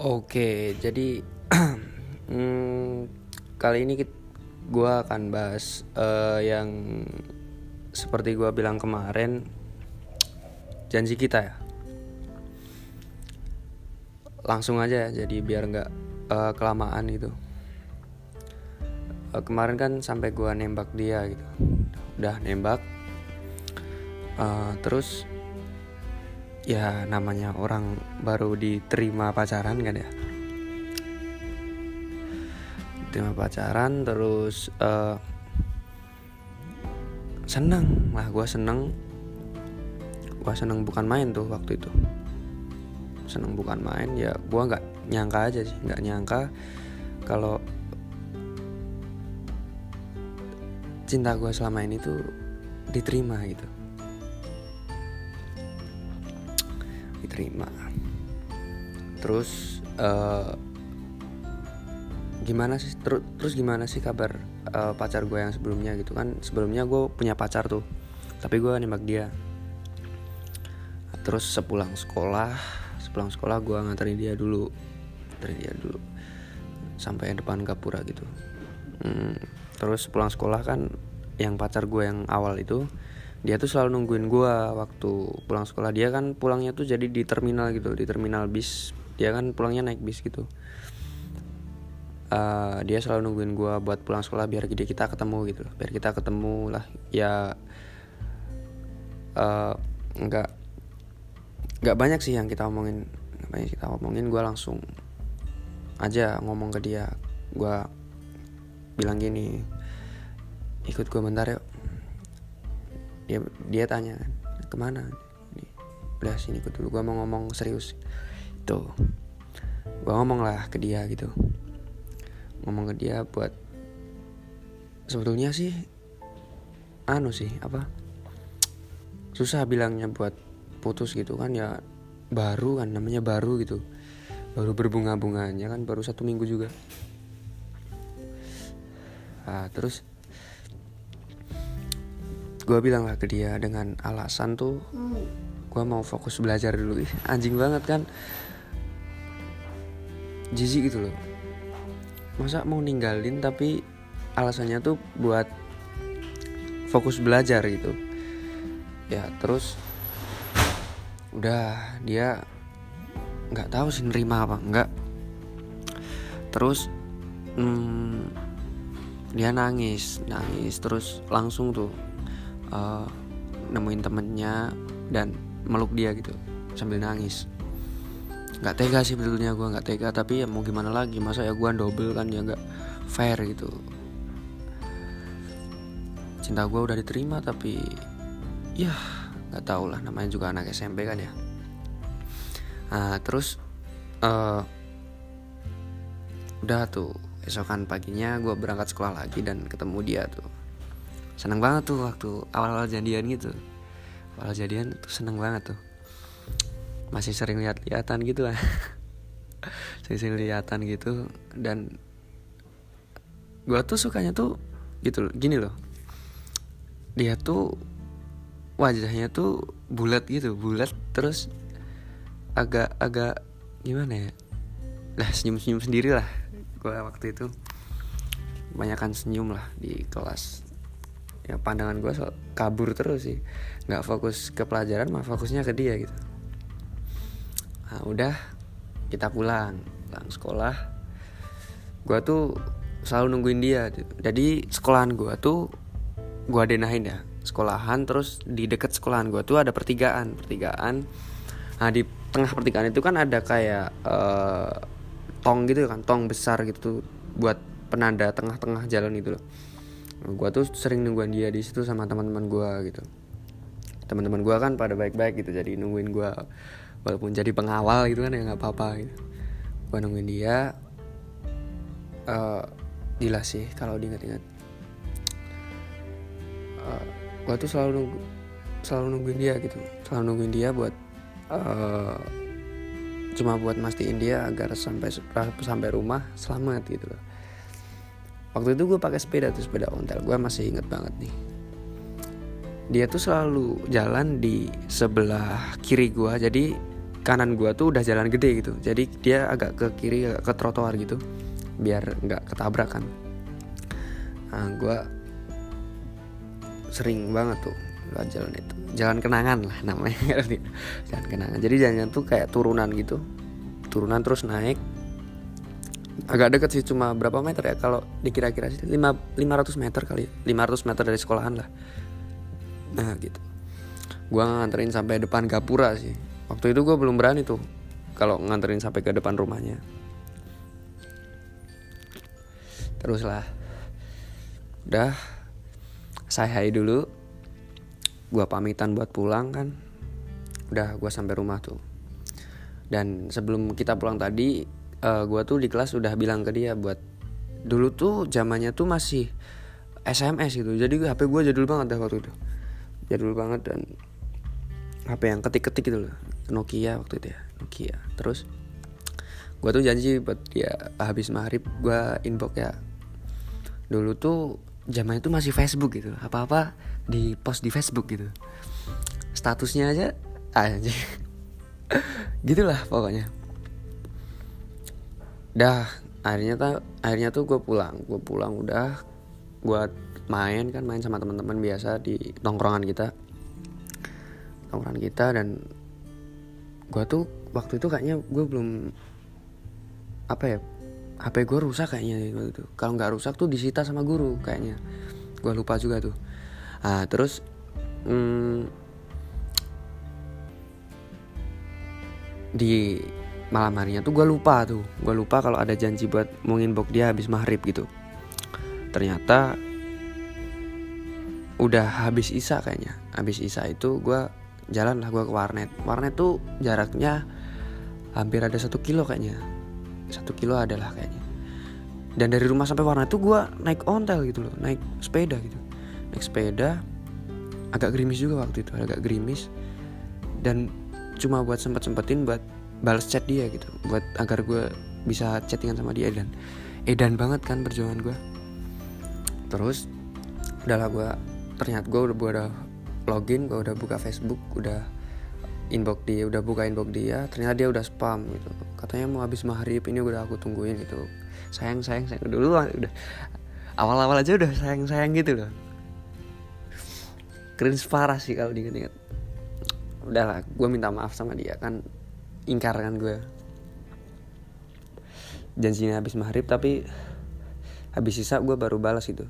Oke, jadi hmm, kali ini gue akan bahas uh, yang seperti gue bilang kemarin janji kita ya. Langsung aja, ya, jadi biar nggak uh, kelamaan gitu. Uh, kemarin kan sampai gue nembak dia gitu, udah nembak. Uh, terus ya namanya orang baru diterima pacaran kan ya? Diterima pacaran terus uh, seneng. Lah gue seneng. Gue seneng bukan main tuh waktu itu. Seneng bukan main ya gue nggak nyangka aja sih nggak nyangka kalau cinta gue selama ini tuh diterima gitu diterima. Terus uh, gimana sih ter terus gimana sih kabar uh, pacar gue yang sebelumnya gitu kan? Sebelumnya gue punya pacar tuh tapi gue nembak dia. Terus sepulang sekolah sepulang sekolah gue nganterin dia dulu nganterin dia dulu sampai depan gapura gitu. Hmm, terus pulang sekolah kan yang pacar gue yang awal itu dia tuh selalu nungguin gue waktu pulang sekolah. Dia kan pulangnya tuh jadi di terminal gitu di terminal bis. Dia kan pulangnya naik bis gitu. Uh, dia selalu nungguin gue buat pulang sekolah biar dia kita ketemu gitu biar kita ketemu lah. Ya uh, nggak nggak banyak sih yang kita omongin. Banyak kita omongin. Gue langsung aja ngomong ke dia. Gue bilang gini ikut gue bentar yuk dia dia tanya kan ke mana? Udah sini ikut dulu gue mau ngomong serius. Itu. Gue ngomong lah ke dia gitu. Ngomong ke dia buat sebetulnya sih anu sih apa susah bilangnya buat putus gitu kan ya baru kan namanya baru gitu. Baru berbunga-bunganya kan baru satu minggu juga. Nah, terus gue bilang lah ke dia dengan alasan tuh gue mau fokus belajar dulu. Anjing banget kan. Jijik gitu loh. Masa mau ninggalin tapi alasannya tuh buat fokus belajar gitu. Ya terus udah dia nggak tahu sih nerima apa enggak terus hmm, dia nangis nangis terus langsung tuh uh, nemuin temennya dan meluk dia gitu sambil nangis. Nggak tega sih betulnya gue nggak tega. Tapi ya mau gimana lagi masa ya gue double kan ya nggak fair gitu. Cinta gue udah diterima tapi ya nggak tau lah namanya juga anak SMP kan ya. Nah terus uh, udah tuh esokan paginya gue berangkat sekolah lagi dan ketemu dia tuh seneng banget tuh waktu awal-awal jadian gitu. Awal jadian tuh seneng banget tuh. Masih sering lihat-lihatan gitu lah. Sering lihatan gitu. Dan gue tuh sukanya tuh gitu loh gini loh. Dia tuh wajahnya tuh bulat gitu bulat terus agak agak gimana ya? Lah senyum senyum sendiri lah gue waktu itu. Kebanyakan senyum lah di kelas ya pandangan gue so kabur terus sih. Nggak fokus ke pelajaran mah fokusnya ke dia gitu. Nah udah kita pulang pulang sekolah. Gue tuh selalu nungguin dia jadi sekolahan gue tuh gue denahin ya. Sekolahan terus di deket sekolahan gue tuh ada pertigaan pertigaan. Nah di tengah pertigaan itu kan ada kayak uh, tong gitu kan tong besar gitu buat penanda tengah-tengah jalan itu loh gue tuh sering nungguin dia di situ sama teman-teman gue gitu. Teman-teman gue kan pada baik-baik gitu jadi nungguin gue walaupun jadi pengawal gitu kan ya nggak apa-apa gitu. Gue nungguin dia uh, sih kalau diingat-ingat. Uh, gue tuh selalu nunggu selalu nungguin dia gitu. Selalu nungguin dia buat uh, cuma buat mastiin dia agar sampai sampai rumah selamat gitu loh waktu itu gue pakai sepeda tuh sepeda ontel. Gue masih inget banget nih. Dia tuh selalu jalan di sebelah kiri gue jadi kanan gue tuh udah jalan gede gitu. Jadi dia agak ke kiri agak ke trotoar gitu biar nggak ketabrakan. Nah, gue sering banget tuh lewat jalan itu. Jalan kenangan lah namanya. Jalan kenangan. Jadi jalannya tuh kayak turunan gitu. Turunan terus naik agak deket sih cuma berapa meter ya? Kalau dikira-kira sih 5, 500 meter kali 500 meter dari sekolahan lah. Nah gitu. Gue nganterin sampai depan gapura sih. Waktu itu gue belum berani tuh kalau nganterin sampai ke depan rumahnya. Terus lah udah saya hai dulu. Gue pamitan buat pulang kan. Udah gue sampai rumah tuh. Dan sebelum kita pulang tadi uh, eh, gue tuh di kelas udah bilang ke dia buat dulu tuh zamannya tuh masih SMS gitu. Jadi HP gue jadul banget dah waktu itu. Jadul banget dan HP yang ketik-ketik gitu loh. Nokia waktu itu ya Nokia. Terus gue tuh janji buat dia habis maghrib gue inbox ya dulu tuh zaman itu masih Facebook gitu. Apa-apa di post di Facebook gitu. Statusnya aja aja gitulah pokoknya dah akhirnya tuh akhirnya tuh gue pulang. Gue pulang udah gue main kan main sama teman-teman biasa di tongkrongan kita. Tongkrongan kita dan gue tuh waktu itu kayaknya gue belum apa ya HP gue rusak kayaknya waktu itu. Kalau nggak rusak tuh disita sama guru kayaknya. Gue lupa juga tuh. Ah terus hmm, di malam harinya tuh gue lupa tuh. Gue lupa kalau ada janji buat mau inbox dia habis maghrib gitu. Ternyata udah habis isa kayaknya. Habis isa itu gue jalan lah gue ke warnet. Warnet tuh jaraknya hampir ada satu kilo kayaknya. Satu kilo adalah kayaknya. Dan dari rumah sampai warnet tuh gue naik ontel gitu loh naik sepeda gitu. Naik sepeda agak gerimis juga waktu itu agak gerimis. Dan cuma buat sempet sempetin buat balas chat dia gitu buat agar gue bisa chattingan sama dia dan edan banget kan perjuangan gue terus udahlah gue ternyata gue udah udah login gue udah buka Facebook udah inbox dia udah buka inbox dia ternyata dia udah spam gitu. Katanya mau habis maghrib ini udah aku tungguin gitu. Sayang sayang sayang. Dulu udah. Awal-awal aja udah sayang sayang gitu loh. Cringe parah sih kalau diinget-inget udahlah gue minta maaf sama dia kan ingkar kan gue. Janjinya habis maghrib tapi habis sisa gue baru balas itu.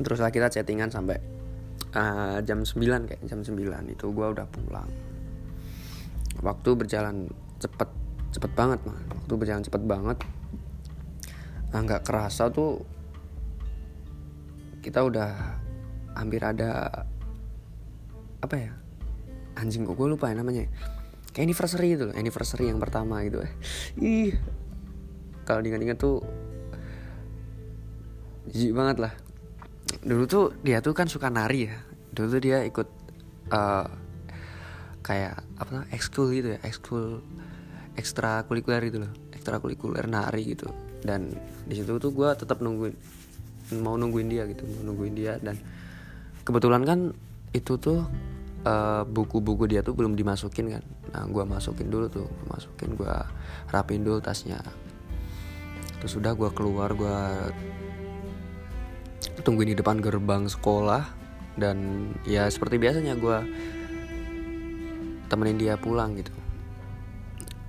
Terus lah kita chattingan sampai uh, jam 9 kayak jam 9 itu gue udah pulang. Waktu berjalan cepet cepet banget mah. Waktu berjalan cepet banget nah, nggak kerasa tuh kita udah hampir ada apa ya anjing kok gue lupa ya namanya. Kayak anniversary itu loh anniversary yang pertama gitu eh ih. Kalau diingat-ingat tuh jijik banget lah. Dulu tuh dia tuh kan suka nari ya. Dulu tuh dia ikut uh, kayak apa ekskul gitu ya ekskul ekstra kulikuler gitu loh. Ekstra kulikuler nari gitu. Dan di situ tuh gue tetap nungguin mau nungguin dia gitu mau nungguin dia. Dan kebetulan kan itu tuh Eh, buku-buku uh, dia tuh belum dimasukin kan. Nah gue masukin dulu tuh. Gua masukin gue rapin dulu tasnya. Terus udah gue keluar gue tungguin di depan gerbang sekolah dan ya seperti biasanya gue temenin dia pulang gitu.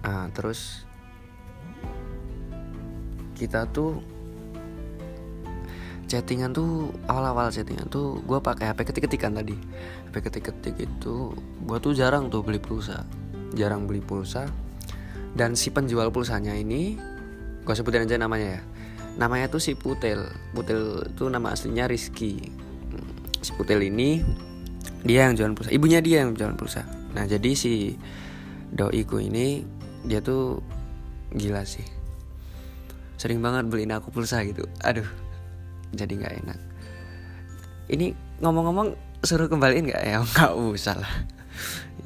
Nah terus kita tuh chattingan tuh awal-awal chattingan tuh gue pakai HP ketik-ketikan tadi. HP ketik-ketik itu gue tuh jarang tuh beli pulsa. Jarang beli pulsa. Dan si penjual pulsanya ini gue sebutin aja namanya ya. Namanya tuh si Putel. Putel itu nama aslinya Rizky. Si Putel ini dia yang jualan pulsa. Ibunya dia yang jualan pulsa. Nah jadi si doiku ini dia tuh gila sih. Sering banget beliin aku pulsa gitu. Aduh jadi nggak enak. Ini ngomong-ngomong suruh kembaliin nggak? Ya nggak usah lah.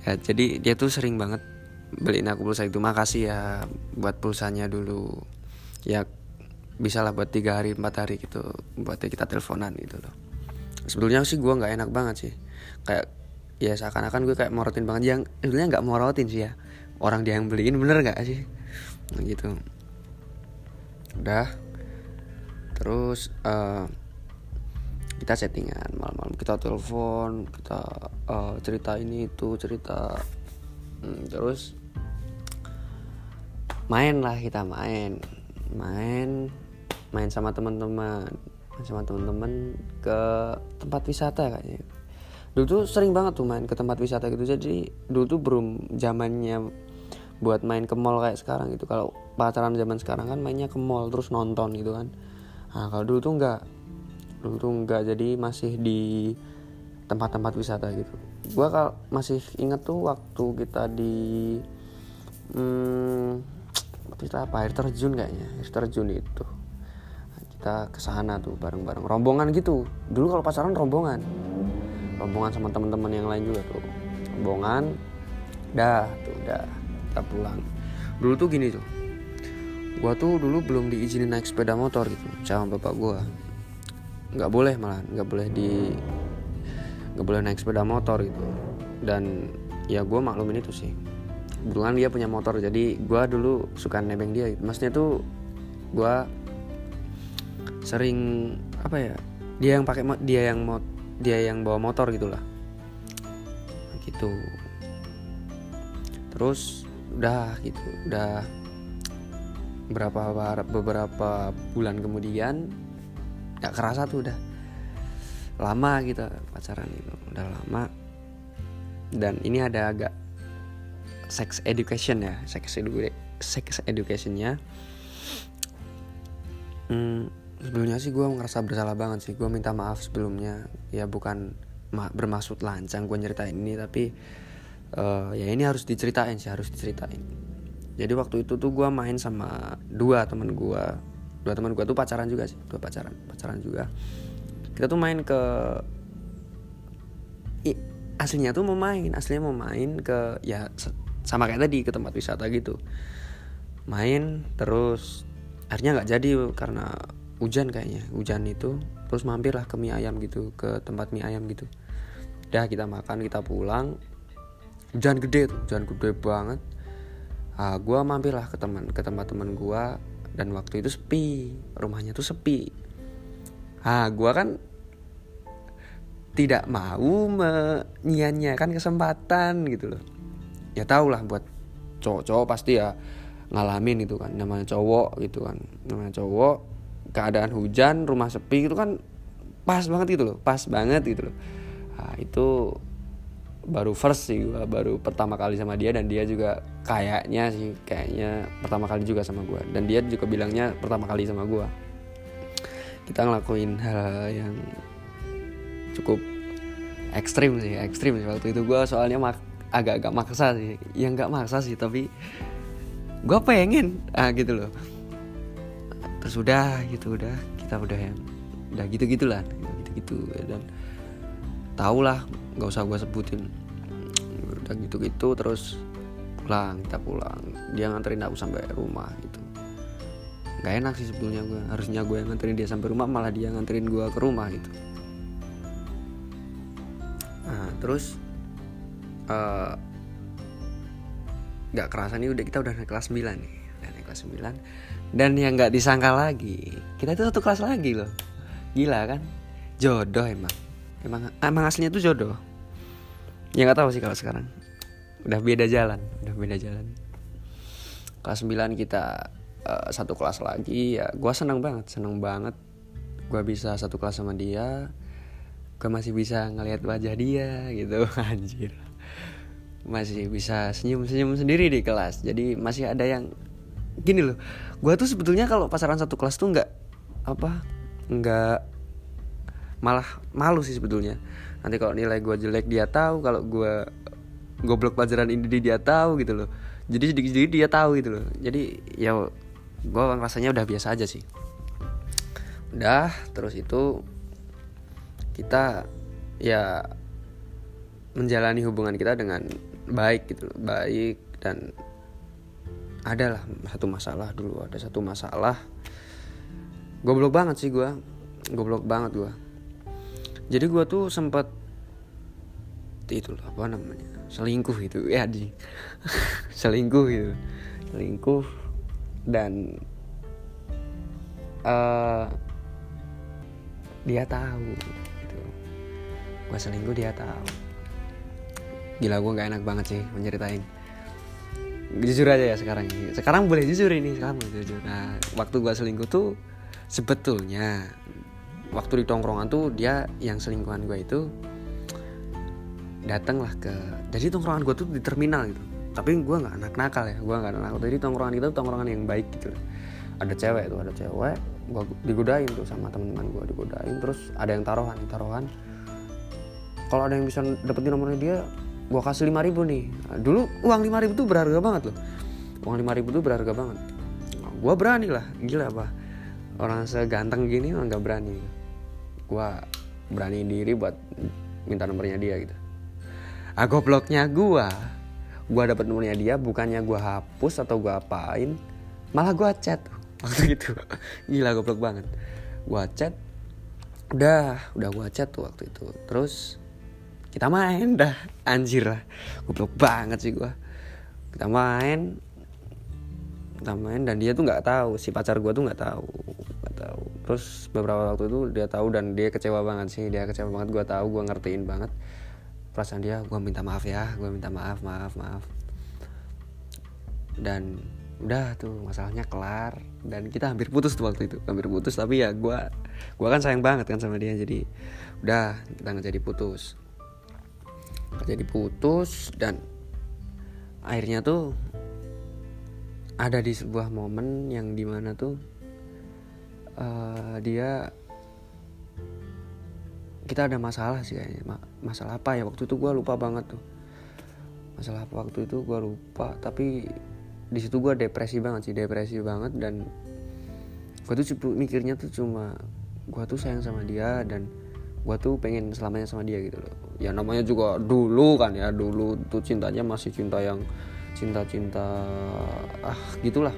Ya jadi dia tuh sering banget beliin aku pulsa itu. Makasih ya buat pulsanya dulu. Ya bisa lah buat tiga hari empat hari gitu buat kita teleponan gitu loh. Sebetulnya sih gue nggak enak banget sih. Kayak ya seakan-akan gue kayak morotin banget. Yang sebenarnya nggak morotin sih ya. Orang dia yang beliin bener nggak sih? Gitu. Udah terus uh, kita settingan malam-malam. Kita telepon kita uh, cerita ini itu cerita hmm, terus main lah kita main. Main main sama teman-teman. Sama teman-teman ke tempat wisata kayaknya. Dulu tuh sering banget tuh main ke tempat wisata gitu. Jadi dulu tuh belum zamannya buat main ke mall kayak sekarang gitu. Kalau pacaran zaman sekarang kan mainnya ke mall terus nonton gitu kan nah kalau dulu tuh enggak dulu tuh enggak jadi masih di tempat-tempat wisata gitu. Gua kalau masih inget tuh waktu kita di hmm, kita apa? Air terjun kayaknya air terjun itu. Kita ke sana tuh bareng-bareng. Rombongan gitu. Dulu kalau pacaran rombongan. Rombongan sama teman-teman yang lain juga tuh. Rombongan dah tuh dah. Kita pulang. Dulu tuh gini tuh gua tuh dulu belum diizinin naik sepeda motor gitu sama bapak gua. Nggak boleh malah nggak boleh di nggak boleh naik sepeda motor gitu. Dan ya gue maklumin itu sih kebetulan dia punya motor jadi gua dulu suka nebeng dia. Gitu. maksudnya tuh gua sering apa ya dia yang pakai dia yang mau dia yang bawa motor gitulah. Gitu. Terus udah gitu udah berapa beberapa bulan kemudian nggak kerasa tuh udah. Lama gitu pacaran itu udah lama. Dan ini ada agak sex education ya sex edu sex educationnya. Hmm, sebelumnya sih gue ngerasa bersalah banget sih gue minta maaf sebelumnya. Ya bukan ma bermaksud lancang gue nyeritain ini tapi uh, ya ini harus diceritain sih harus diceritain jadi waktu itu tuh gue main sama dua teman gue dua teman gue tuh pacaran juga sih dua pacaran pacaran juga. Kita tuh main ke I, aslinya tuh mau main aslinya mau main ke ya sama kayak tadi ke tempat wisata gitu. Main terus akhirnya nggak jadi karena hujan kayaknya hujan itu. Terus mampirlah ke mie ayam gitu ke tempat mie ayam gitu. Udah kita makan kita pulang. Hujan gede tuh hujan gede banget ah gue mampirlah ke teman ke tempat teman gue dan waktu itu sepi rumahnya tuh sepi. Ah gue kan tidak mau menyia-nyiakan kesempatan gitu loh. Ya tau lah buat cowok-cowok pasti ya ngalamin itu kan. Namanya cowok gitu kan. Namanya cowok keadaan hujan rumah sepi itu kan pas banget gitu loh. Pas banget gitu loh. Nah, itu baru first sih gue baru pertama kali sama dia dan dia juga kayaknya sih kayaknya pertama kali juga sama gue dan dia juga bilangnya pertama kali sama gue kita ngelakuin hal yang cukup ekstrim sih ekstrim sih waktu itu. Gue soalnya mak agak-agak maksa sih. Yang nggak maksa sih tapi gue pengen. Ah gitu loh. Terus udah gitu udah. Kita udah yang udah gitu gitulah gitu gitu dan tau lah nggak usah gue sebutin. Udah gitu gitu terus pulang kita pulang. Dia nganterin aku sampai rumah gitu. Nggak enak sih sebetulnya gue harusnya gue yang nganterin dia sampai rumah malah dia nganterin gue ke rumah gitu. Nah terus uh, nggak kerasa nih udah kita udah naik kelas 9 nih. Udah naik kelas 9 dan yang nggak disangka lagi kita itu satu kelas lagi loh. Gila kan? Jodoh emang emang emang aslinya tuh jodoh. Ya nggak tahu sih kalau sekarang. Udah beda jalan udah beda jalan. Kelas 9 kita uh, satu kelas lagi ya gue seneng banget seneng banget gue bisa satu kelas sama dia. Gue masih bisa ngelihat wajah dia gitu. Anjir. Masih bisa senyum-senyum sendiri di kelas. Jadi masih ada yang gini loh. Gue tuh sebetulnya kalau pasaran satu kelas tuh nggak apa nggak malah malu sih sebetulnya. Nanti kalau nilai gue jelek dia tahu. Kalau gue goblok pelajaran ini dia tahu gitu loh. Jadi sedikit sedikit dia tahu gitu loh. Jadi ya gue rasanya udah biasa aja sih. Udah terus itu kita ya menjalani hubungan kita dengan baik gitu loh. Baik dan ada lah satu masalah dulu ada satu masalah. Goblok banget sih gue goblok banget gue jadi gue tuh sempet itu loh apa namanya selingkuh itu. Ya di selingkuh gitu. Selingkuh dan uh, dia tahu gitu. Gue selingkuh dia tahu. Gila gue nggak enak banget sih menceritain. Jujur aja ya sekarang sekarang boleh jujur ini sekarang boleh jujur. Nah waktu gue selingkuh tuh sebetulnya waktu di tongkrongan tuh dia yang selingkuhan gue itu datang lah ke jadi tongkrongan gue tuh di terminal gitu. Tapi gue nggak anak nakal ya gue nggak anak nakal jadi tongkrongan itu tongkrongan yang baik gitu. Ada cewek tuh ada cewek gue digodain tuh sama teman-teman gue digodain. Terus ada yang taruhan taruhan. Kalau ada yang bisa dapetin nomornya dia gue kasih lima ribu nih. Dulu uang lima ribu tuh berharga banget loh. Uang lima ribu tuh berharga banget. Gue berani lah gila apa? Orang seganteng gini nggak berani gue berani diri buat minta nomornya dia gitu. Ah gobloknya gue gue dapet nomornya dia bukannya gue hapus atau gue apain malah gue chat. Waktu itu. Gila goblok banget. Gue chat. Udah udah gue chat tuh waktu itu. Terus kita main dah. Anjir lah. Goblok banget sih gue kita main. Kita main dan dia tuh nggak tahu si pacar gue tuh nggak tahu terus beberapa waktu itu dia tahu dan dia kecewa banget sih. Dia kecewa banget gue tahu gue ngertiin banget. Perasaan dia gue minta maaf ya gue minta maaf maaf maaf. Dan udah tuh masalahnya kelar. Dan kita hampir putus tuh waktu itu hampir putus. Tapi ya gue gue kan sayang banget kan sama dia. Jadi udah kita nggak jadi putus. Nggak jadi putus dan akhirnya tuh ada di sebuah momen yang di mana tuh uh, dia kita ada masalah sih kayaknya. Masalah apa ya? Waktu itu gue lupa banget tuh. Masalah apa waktu itu gue lupa. Tapi di situ gue depresi banget sih depresi banget. Dan gue tuh mikirnya tuh cuma gue tuh sayang sama dia dan gue tuh pengen selamanya sama dia gitu loh. Ya namanya juga dulu kan ya dulu tuh cintanya masih cinta yang cinta-cinta ah gitulah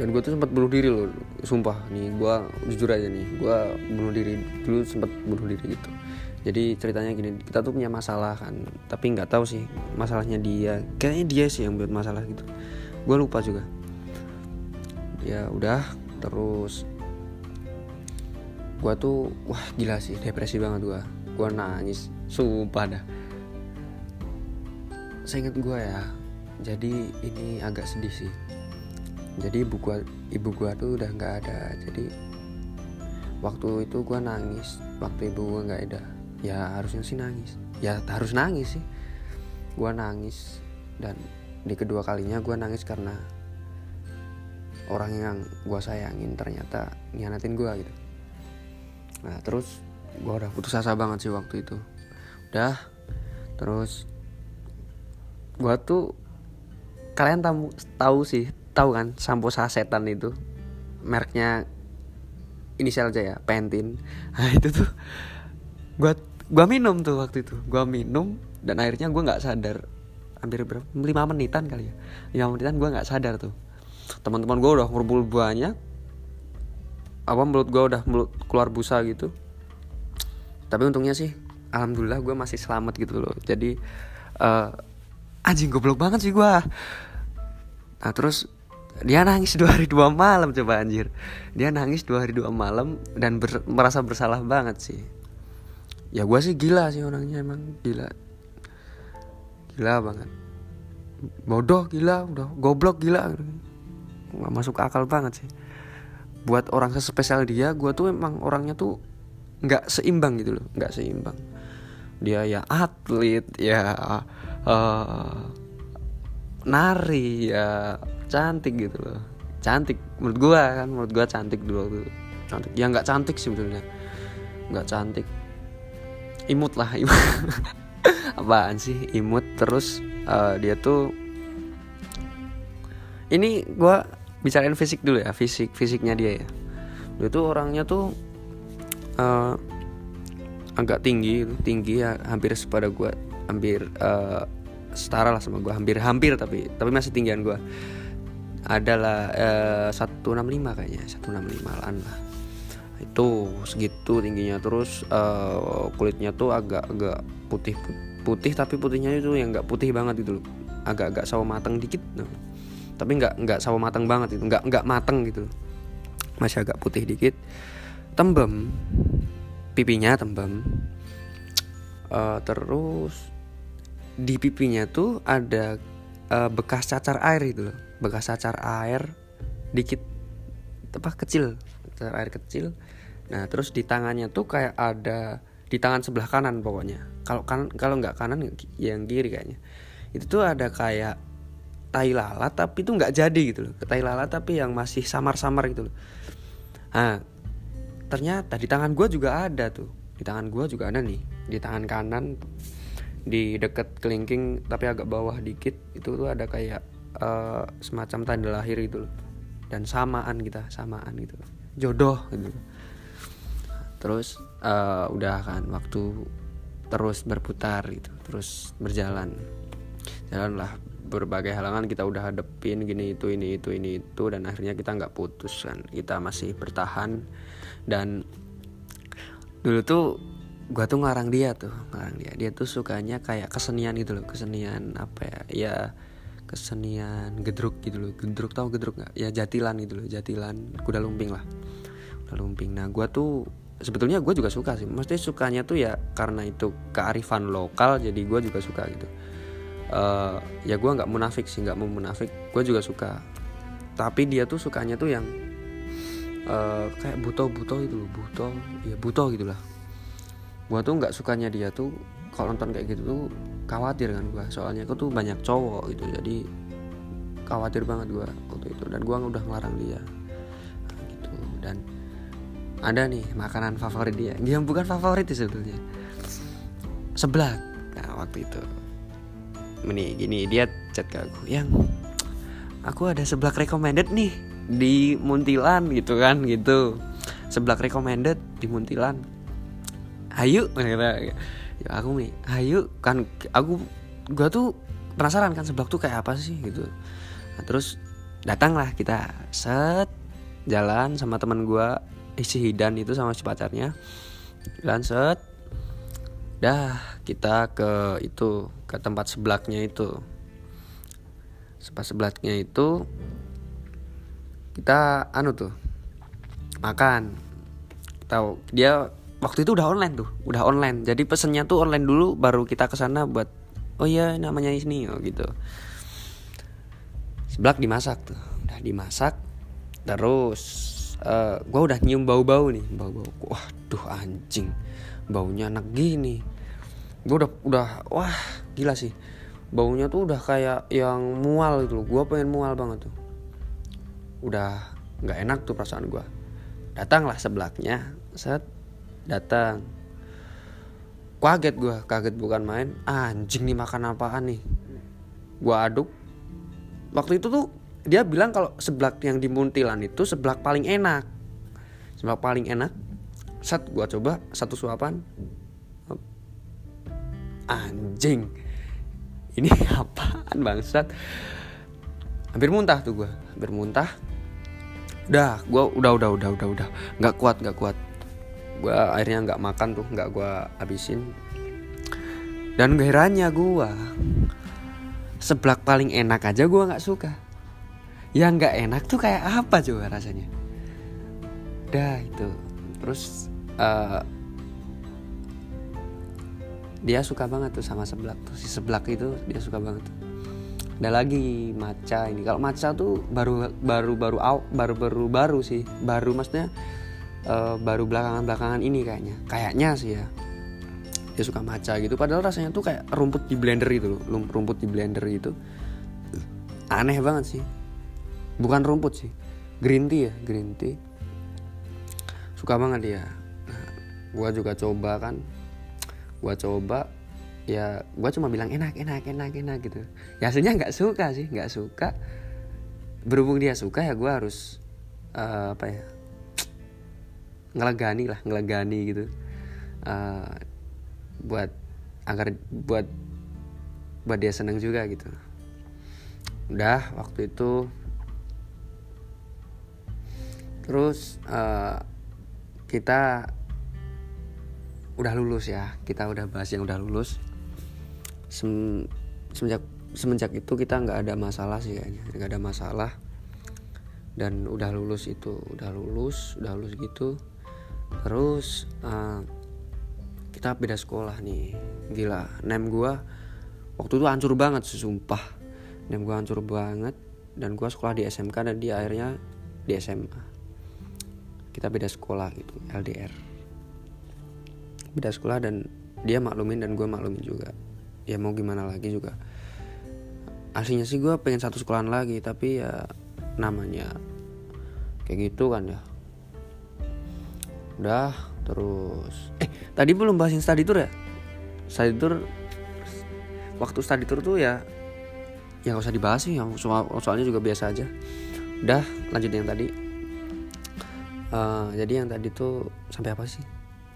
dan gue tuh sempat bunuh diri loh sumpah. Nih gue jujur aja nih gue bunuh diri dulu sempat bunuh diri gitu. Jadi ceritanya gini kita tuh punya masalah kan tapi nggak tahu sih masalahnya dia. Kayaknya dia sih yang buat masalah gitu. Gue lupa juga. Ya udah terus gue tuh wah gila sih depresi banget gue gue nangis sumpah dah. Saya ingat gue ya jadi ini agak sedih sih jadi ibu gua ibu gua tuh udah nggak ada. Jadi waktu itu gua nangis waktu ibu gua nggak ada ya harusnya sih nangis. Ya harus nangis sih. Gua nangis dan di kedua kalinya gua nangis karena orang yang gua sayangin ternyata ngianatin gua gitu. Nah terus gua udah putus asa banget sih waktu itu. Udah terus gua tuh kalian tahu tahu sih tahu kan sampo sasetan itu? Mereknya inisial aja ya Pentin. Nah itu tuh gua gua minum tuh waktu itu. Gua minum dan akhirnya gua nggak sadar. Hampir berapa? Lima menitan kali ya. Lima menitan gua nggak sadar tuh. Teman-teman gua udah ngumpul banyak. Apa mulut gua udah mulut keluar busa gitu. Tapi untungnya sih alhamdulillah gua masih selamat gitu loh. Jadi uh, anjing goblok banget sih gua. Nah terus dia nangis dua hari dua malam coba anjir. Dia nangis dua hari dua malam dan ber, merasa bersalah banget sih. Ya gue sih gila sih orangnya emang gila. Gila banget. Bodoh gila udah goblok gila. Nggak masuk akal banget sih. Buat orang sespesial dia gue tuh emang orangnya tuh nggak seimbang gitu loh nggak seimbang. Dia ya atlet ya uh, nari ya cantik gitu loh. Cantik menurut gua kan menurut gua cantik dulu tuh cantik. Ya nggak cantik sih sebetulnya nggak cantik. Imut lah imut. Apaan sih? Imut terus uh, dia tuh ini gua bicarain fisik dulu ya fisik fisiknya dia ya. Dia tuh orangnya tuh uh, agak tinggi tinggi ya hampir sepada gua hampir uh, setara lah sama gue hampir hampir tapi tapi masih tinggian gue adalah eh, satu enam lima kayaknya satu enam lima lah. Itu segitu tingginya. Terus uh, kulitnya tuh agak agak putih putih tapi putihnya itu yang nggak putih banget gitu loh. Agak-agak sawo mateng dikit. Nah. tapi nggak nggak sawo mateng banget itu nggak nggak mateng gitu. Loh. masih agak putih dikit. Tembem. Pipinya tembem. Uh, terus di pipinya tuh ada uh, bekas cacar air gitu loh bekas cacar air dikit apa kecil cacar air kecil. Nah terus di tangannya tuh kayak ada di tangan sebelah kanan pokoknya. Kalau kan kalau nggak kanan yang kiri kayaknya. Itu tuh ada kayak tai lalat tapi itu nggak jadi gitu loh. Tai lalat tapi yang masih samar-samar gitu loh. Nah ternyata di tangan gue juga ada tuh. Di tangan gue juga ada nih. Di tangan kanan di deket kelingking tapi agak bawah dikit itu tuh ada kayak uh, semacam tanda lahir gitu loh. Dan samaan kita samaan gitu. Jodoh gitu. Terus uh, udah kan waktu terus berputar gitu terus berjalan. Jalanlah berbagai halangan kita udah hadepin gini itu ini itu ini itu dan akhirnya kita nggak putus kan. Kita masih bertahan. Dan dulu tuh gua tuh ngarang dia tuh ngarang dia. Dia tuh sukanya kayak kesenian gitu loh kesenian apa ya ya kesenian gedruk gitu loh. Gedruk tau gedruk nggak? Ya jatilan gitu loh jatilan kuda lumping lah. Kuda lumping. Nah gua tuh sebetulnya gue juga suka sih. Mesti sukanya tuh ya karena itu kearifan lokal jadi gue juga suka gitu. Uh, ya gue nggak munafik sih nggak mau munafik. Gue juga suka. Tapi dia tuh sukanya tuh yang uh, kayak buto buto itu loh buto. Ya buto gitulah gue tuh nggak sukanya dia tuh kalau nonton kayak gitu tuh khawatir kan gue soalnya aku tuh banyak cowok gitu jadi khawatir banget gue waktu itu. Dan gue udah ngelarang dia. Nah, gitu. Dan ada nih makanan favorit dia. Yang bukan favorit sih sebetulnya. Seblak. Nah waktu itu. Ini gini dia chat ke aku. Yang aku ada seblak recommended nih di Muntilan gitu kan gitu. Seblak recommended di Muntilan. Ayo ya aku nih ayo kan aku gua tuh penasaran kan seblak tuh kayak apa sih? Gitu. Nah, terus datanglah kita set jalan sama teman gua isi Hidan itu sama si pacarnya. Set dah kita ke itu ke tempat sebelaknya itu. Tempat sebelaknya itu kita anu tuh makan. Tahu dia waktu itu udah online tuh udah online. Jadi pesennya tuh online dulu baru kita ke sana buat oh iya namanya ini oh gitu. Seblak dimasak tuh udah dimasak terus uh, eh, gue udah nyium bau-bau nih bau-bau waduh anjing baunya enak gini. Gue udah udah wah gila sih. Baunya tuh udah kayak yang mual gitu loh gue pengen mual banget tuh. Udah nggak enak tuh perasaan gue datanglah sebelaknya set datang. Kaget gue kaget bukan main. Anjing nih makan apaan nih? Gue aduk. Waktu itu tuh dia bilang kalau seblak yang di Muntilan itu seblak paling enak. Seblak paling enak. Saat gua coba satu suapan. Anjing. Ini apaan bangsat? Hampir muntah tuh gua hampir muntah. Udah gua udah udah udah udah udah. Nggak kuat nggak kuat gua akhirnya nggak makan tuh nggak gua habisin. Dan herannya gua seblak paling enak aja gua nggak suka. Yang nggak enak tuh kayak apa coba rasanya? Dah itu. Terus uh, dia suka banget tuh sama seblak tuh. Si seblak itu dia suka banget. Tuh ada lagi maca ini. Kalau maca tuh baru baru baru baru baru baru sih. Baru maksudnya uh, baru belakangan belakangan ini kayaknya. Kayaknya sih ya dia suka maca gitu. Padahal rasanya tuh kayak rumput di blender itu loh rumput di blender itu. Aneh banget sih. Bukan rumput sih green tea ya green tea. Suka banget dia. Nah, gue juga coba kan. Gue coba ya gue cuma bilang enak enak enak enak gitu. Ya hasilnya nggak suka sih nggak suka. Berhubung dia suka ya gue harus uh, apa ya ngelegani lah ngelegani gitu. Uh, buat agar buat buat dia seneng juga gitu. Udah waktu itu. Terus uh, kita udah lulus ya kita udah bahas yang udah lulus. Sem semenjak semenjak itu kita nggak ada masalah sih kayaknya nggak ada masalah. Dan udah lulus itu udah lulus udah lulus gitu terus uh, kita beda sekolah nih. Gila nem gua waktu itu hancur banget sumpah. Nem gua hancur banget dan gua sekolah di SMK dan dia akhirnya di SMA kita beda sekolah gitu LDR beda sekolah dan dia maklumin dan gue maklumin juga. Ya mau gimana lagi juga. Aslinya sih gue pengen satu sekolahan lagi tapi ya namanya kayak gitu kan ya udah terus. Eh tadi belum bahasin study tour ya? Study tour waktu study tour tuh ya yang gak usah dibahas sih yang soalnya juga biasa aja. Udah lanjut yang tadi. Uh, jadi yang tadi tuh sampai apa sih?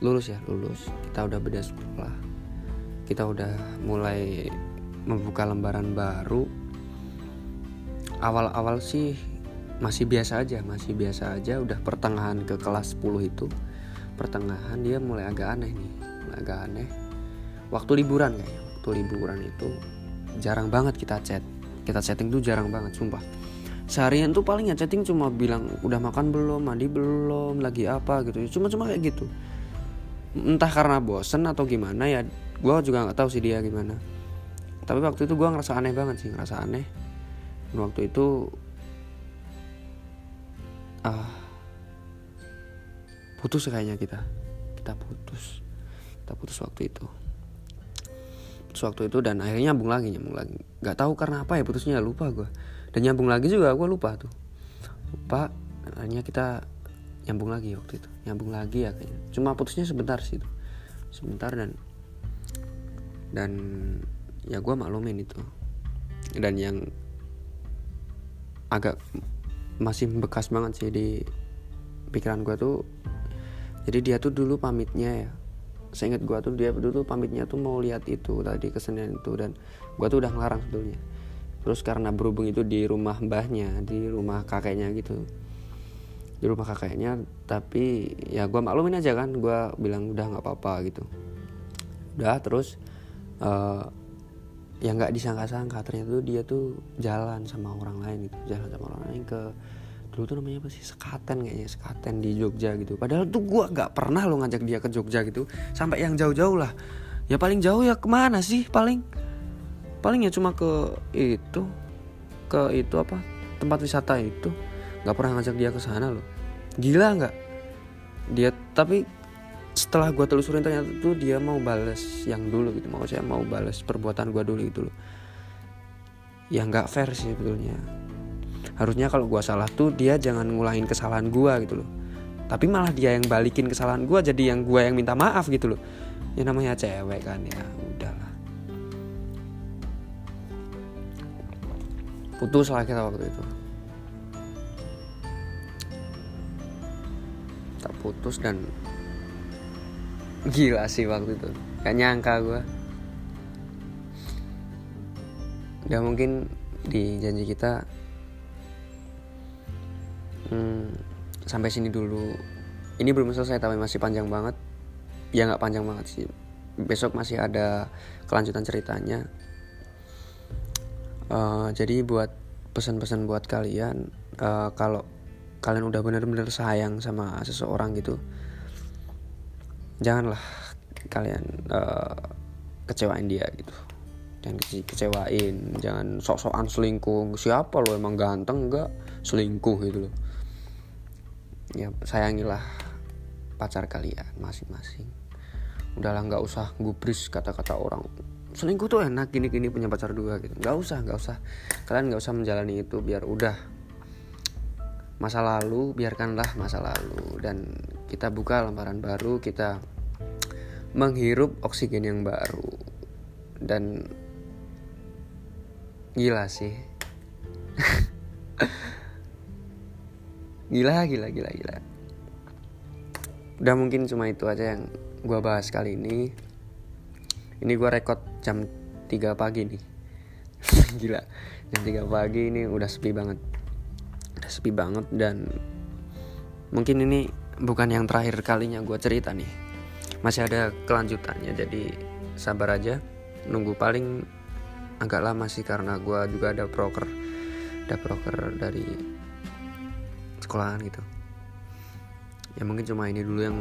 Lulus ya lulus. Kita udah beda sekolah. Kita udah mulai membuka lembaran baru. Awal-awal sih masih biasa aja masih biasa aja. Udah pertengahan ke kelas 10 itu pertengahan dia mulai agak aneh nih mulai agak aneh. Waktu liburan kayaknya waktu liburan itu jarang banget kita chat. Kita chatting tuh jarang banget sumpah. Seharian tuh paling ya chatting cuma bilang udah makan belum? Mandi belum? Lagi apa? gitu. Cuma cuma kayak gitu. Entah karena bosen atau gimana ya gue juga nggak tahu sih dia gimana. Tapi waktu itu gue ngerasa aneh banget sih ngerasa aneh. Waktu itu ah uh, putus kayaknya kita. Kita putus. Kita putus waktu itu. Putus waktu itu dan akhirnya nyambung lagi nyambung lagi. Nggak tahu karena apa ya putusnya lupa gue dan nyambung lagi juga gue lupa tuh. Lupa akhirnya kita nyambung lagi waktu itu. Nyambung lagi ya kayaknya. Cuma putusnya sebentar sih itu. Sebentar dan dan ya gue maklumin itu. Dan yang agak masih bekas banget sih di pikiran gue tuh jadi dia tuh dulu pamitnya ya. Saya ingat gue tuh dia dulu pamitnya tuh mau lihat itu tadi kesenian itu dan gue tuh udah ngelarang sebetulnya. Terus karena berhubung itu di rumah mbahnya di rumah kakeknya gitu. Di rumah kakeknya tapi ya gue maklumin aja kan gue bilang udah nggak apa-apa gitu. Udah terus uh, ya nggak disangka-sangka ternyata tuh dia tuh jalan sama orang lain gitu jalan sama orang lain ke dulu tuh namanya apa sih? Sekaten kayaknya sekaten di Jogja gitu. Padahal tuh gue nggak pernah lo ngajak dia ke Jogja gitu. Sampai yang jauh-jauh lah. Ya paling jauh ya ke mana sih paling? Paling ya cuma ke itu ke itu apa? Tempat wisata itu. Nggak pernah ngajak dia ke sana loh. Gila nggak? Dia tapi setelah gue telusurin ternyata tuh dia mau bales yang dulu gitu. Mau saya mau bales perbuatan gue dulu gitu loh. Ya nggak fair sih sebetulnya harusnya kalau gue salah tuh dia jangan ngulangin kesalahan gue gitu loh. Tapi malah dia yang balikin kesalahan gue jadi yang gue yang minta maaf gitu loh. Ya namanya cewek kan ya udahlah. Putus lah kita waktu itu. Tak putus dan gila sih waktu itu. Gak nyangka gue udah mungkin di janji kita hmm, sampai sini dulu. Ini belum selesai tapi masih panjang banget. Ya nggak panjang banget sih. Besok masih ada kelanjutan ceritanya. Uh, jadi buat pesan-pesan buat kalian uh, kalau kalian udah bener-bener sayang sama seseorang gitu janganlah kalian uh, kecewain dia gitu. Jangan kecewain jangan sok-sokan selingkuh. Siapa lo emang ganteng enggak selingkuh gitu loh ya sayangilah pacar kalian masing-masing. Udahlah nggak usah gubris kata-kata orang. Selingkuh tuh enak gini gini punya pacar dua gitu. Nggak usah nggak usah. Kalian nggak usah menjalani itu biar udah. Masa lalu biarkanlah masa lalu. Dan kita buka lembaran baru kita menghirup oksigen yang baru. Dan gila sih gila gila gila gila. Udah mungkin cuma itu aja yang gue bahas kali ini. Ini gue rekod jam 3 pagi nih. Gila jam 3 pagi ini udah sepi banget. Udah sepi banget dan mungkin ini bukan yang terakhir kalinya gue cerita nih. Masih ada kelanjutannya jadi sabar aja. Nunggu paling agak lama sih karena gue juga ada broker ada broker dari sekolahan gitu. Ya mungkin cuma ini dulu yang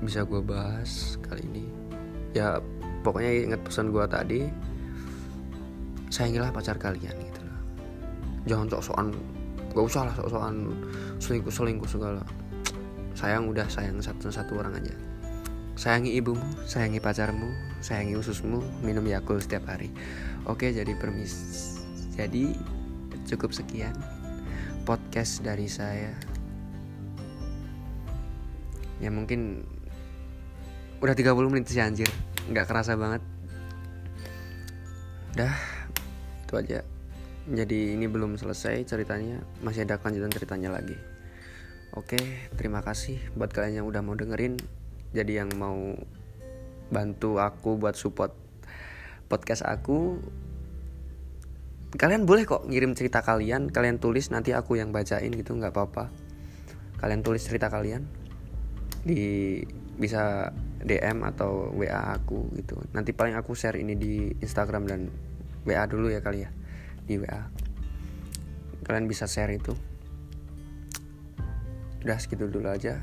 bisa gue bahas kali ini. Ya pokoknya inget pesan gue tadi sayangilah pacar kalian gitu loh jangan sok-sokan gak usah lah sok-sokan selingkuh selingkuh segala. Sayang udah sayang satu satu orang aja. Sayangi ibumu sayangi pacarmu sayangi ususmu minum yakul setiap hari. Oke jadi permis jadi cukup sekian podcast dari saya. Ya mungkin udah 30 menit sih anjir. Nggak kerasa banget. Udah itu aja. Jadi ini belum selesai ceritanya. Masih ada kelanjutan ceritanya lagi. Oke terima kasih buat kalian yang udah mau dengerin. Jadi yang mau bantu aku buat support podcast aku kalian boleh kok ngirim cerita kalian kalian tulis nanti aku yang bacain gitu nggak apa-apa. Kalian tulis cerita kalian di bisa DM atau WA aku gitu. Nanti paling aku share ini di Instagram dan WA dulu ya kali ya di WA kalian bisa share itu. Udah segitu dulu aja.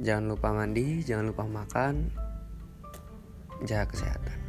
Jangan lupa mandi jangan lupa makan jaga kesehatan